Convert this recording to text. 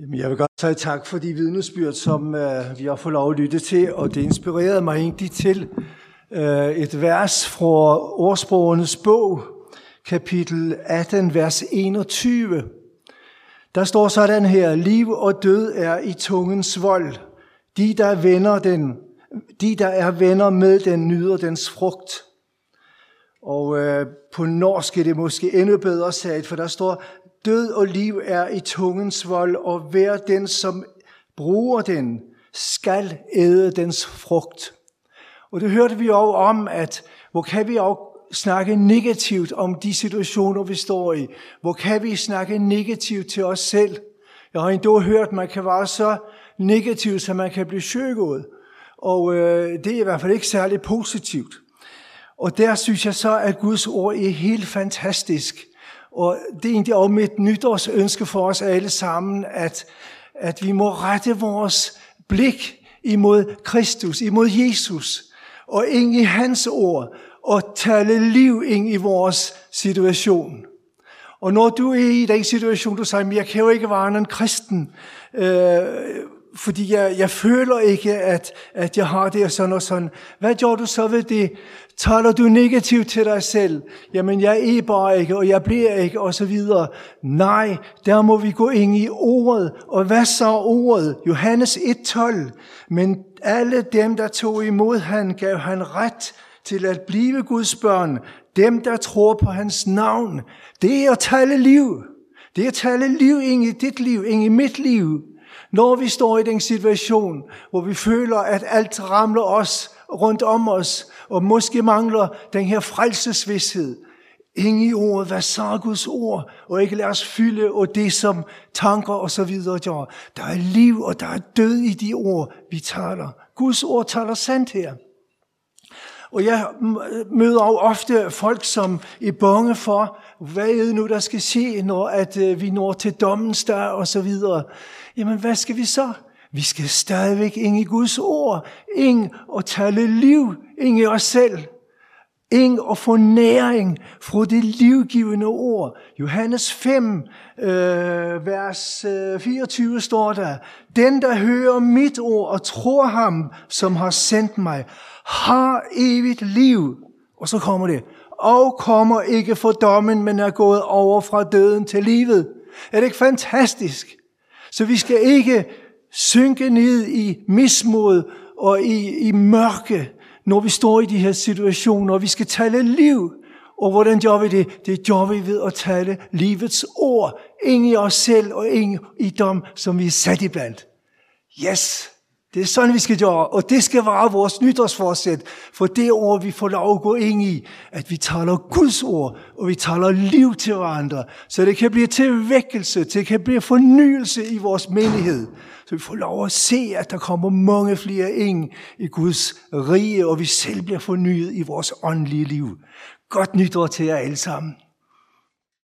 Jamen, jeg vil godt sige tak for de vidnesbyrd, som øh, vi har fået lov at lytte til, og det inspirerede mig egentlig til øh, et vers fra Ordsprogenes bog, kapitel 18, vers 21. Der står sådan her, liv og død er i tungens vold. De, der vender den, de, der er venner med den, nyder dens frugt. Og øh, på norsk er det måske endnu bedre sagt, for der står, død og liv er i tungens vold, og hver den, som bruger den, skal æde dens frugt. Og det hørte vi jo om, at hvor kan vi også snakke negativt om de situationer, vi står i? Hvor kan vi snakke negativt til os selv? Jeg har endda hørt, at man kan være så negativ, så man kan blive sjøgået. Og øh, det er i hvert fald ikke særlig positivt. Og der synes jeg så, at Guds ord er helt fantastisk. Og det er egentlig også mit nytårsønske for os alle sammen, at, at vi må rette vores blik imod Kristus, imod Jesus, og ind i hans ord, og tale liv ind i vores situation. Og når du er i den situation, du siger, jeg kan jo ikke være en kristen, øh, fordi jeg, jeg føler ikke, at, at jeg har det og sådan og sådan. Hvad gør du så ved det? Taler du negativt til dig selv? Jamen, jeg er bare ikke, og jeg bliver ikke, og så videre. Nej, der må vi gå ind i ordet. Og hvad så ordet? Johannes 1.12. Men alle dem, der tog imod han, gav han ret til at blive Guds børn. Dem, der tror på hans navn. Det er at tale liv. Det er at tale liv ind i dit liv, ind i mit liv. Når vi står i den situation, hvor vi føler, at alt ramler os rundt om os, og måske mangler den her frelsesvidshed, Ingen i ordet, hvad så Guds ord, og ikke lad os fylde og det som tanker og så videre gør. Der er liv, og der er død i de ord, vi taler. Guds ord taler sandt her. Og jeg møder også ofte folk, som er bange for, hvad er det nu, der skal ske, når at øh, vi når til dommens dag og så videre. Jamen, hvad skal vi så? Vi skal stadigvæk ind i Guds ord, ind og tale liv ind i os selv. Ind og få næring fra det livgivende ord. Johannes 5, øh, vers øh, 24 står der, Den, der hører mit ord og tror ham, som har sendt mig, har evigt liv. Og så kommer det, og kommer ikke for dommen, men er gået over fra døden til livet. Er det ikke fantastisk? Så vi skal ikke synke ned i mismod og i, i mørke, når vi står i de her situationer, og vi skal tale liv. Og hvordan gør vi det? Det gør vi ved at tale livets ord, Ingen i os selv og ingen i dem, som vi er sat iblandt. Yes! Det er sådan, vi skal gøre, og det skal være vores nytårsforsæt, for det ord, vi får lov at gå ind i, at vi taler Guds ord, og vi taler liv til hverandre, så det kan blive til vækkelse, det kan blive fornyelse i vores menighed, så vi får lov at se, at der kommer mange flere ind i Guds rige, og vi selv bliver fornyet i vores åndelige liv. Godt nytår til jer alle sammen.